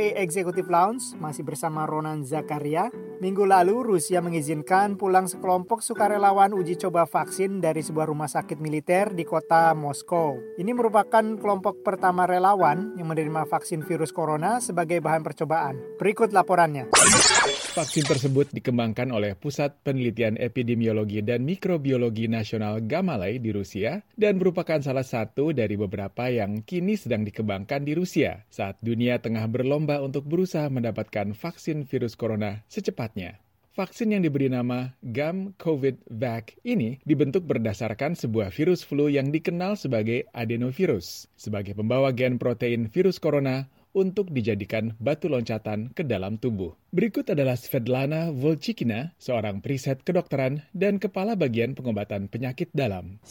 VOA Executive Lounge masih bersama Ronan Zakaria. Minggu lalu Rusia mengizinkan pulang sekelompok sukarelawan uji coba vaksin dari sebuah rumah sakit militer di kota Moskow. Ini merupakan kelompok pertama relawan yang menerima vaksin virus corona sebagai bahan percobaan. Berikut laporannya. Vaksin tersebut dikembangkan oleh Pusat Penelitian Epidemiologi dan Mikrobiologi Nasional Gamalai di Rusia dan merupakan salah satu dari beberapa yang kini sedang dikembangkan di Rusia saat dunia tengah berlomba untuk berusaha mendapatkan vaksin virus corona secepatnya. Vaksin yang diberi nama GAM COVID Vac ini dibentuk berdasarkan sebuah virus flu yang dikenal sebagai adenovirus, sebagai pembawa gen protein virus corona untuk dijadikan batu loncatan ke dalam tubuh. Berikut adalah Svetlana Volchikina, seorang periset kedokteran dan kepala bagian pengobatan penyakit dalam.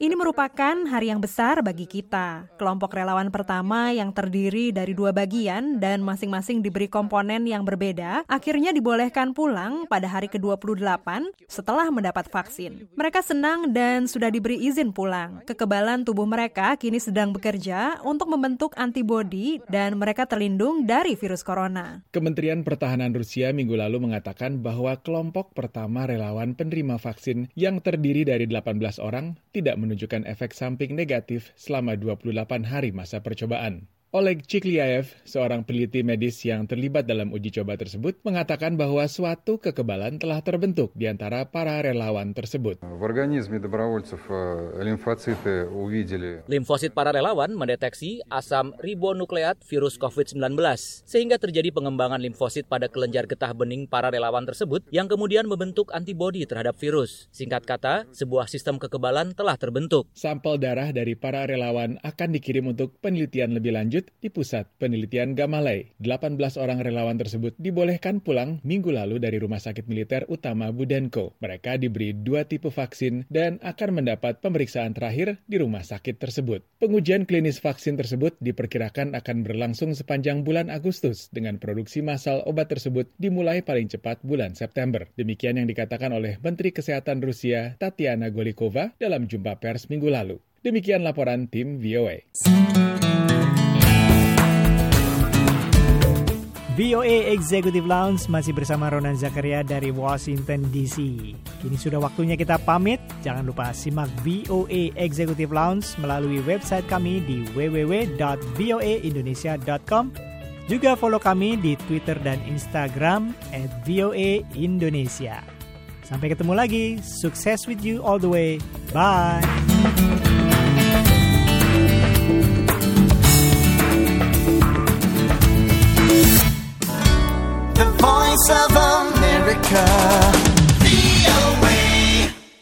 Ini merupakan hari yang besar bagi kita. Kelompok relawan pertama yang terdiri dari dua bagian dan masing-masing diberi komponen yang berbeda, akhirnya dibolehkan pulang pada hari ke-28 setelah mendapat vaksin. Mereka senang dan sudah diberi izin pulang. Kekebalan tubuh mereka kini sedang bekerja untuk membentuk antibodi dan mereka terlindung dari virus corona. Kementerian Pertahanan Rusia minggu lalu mengatakan bahwa kelompok pertama relawan penerima vaksin yang terdiri dari 18 orang tidak menunjukkan efek samping negatif selama 28 hari masa percobaan. Oleg Chikliaev, seorang peneliti medis yang terlibat dalam uji coba tersebut, mengatakan bahwa suatu kekebalan telah terbentuk di antara para relawan tersebut. Limfosit para relawan mendeteksi asam ribonukleat virus COVID-19, sehingga terjadi pengembangan limfosit pada kelenjar getah bening para relawan tersebut yang kemudian membentuk antibodi terhadap virus. Singkat kata, sebuah sistem kekebalan telah terbentuk. Sampel darah dari para relawan akan dikirim untuk penelitian lebih lanjut di Pusat Penelitian Gamalai. 18 orang relawan tersebut dibolehkan pulang minggu lalu dari Rumah Sakit Militer Utama Budenko. Mereka diberi dua tipe vaksin dan akan mendapat pemeriksaan terakhir di rumah sakit tersebut. Pengujian klinis vaksin tersebut diperkirakan akan berlangsung sepanjang bulan Agustus dengan produksi massal obat tersebut dimulai paling cepat bulan September. Demikian yang dikatakan oleh Menteri Kesehatan Rusia Tatiana Golikova dalam jumpa pers minggu lalu. Demikian laporan tim VOA. VOA Executive Lounge masih bersama Ronan Zakaria dari Washington DC. Kini sudah waktunya kita pamit. Jangan lupa simak VOA Executive Lounge melalui website kami di www.voaindonesia.com. Juga follow kami di Twitter dan Instagram at VOA Indonesia. Sampai ketemu lagi. Sukses with you all the way. Bye. Of America.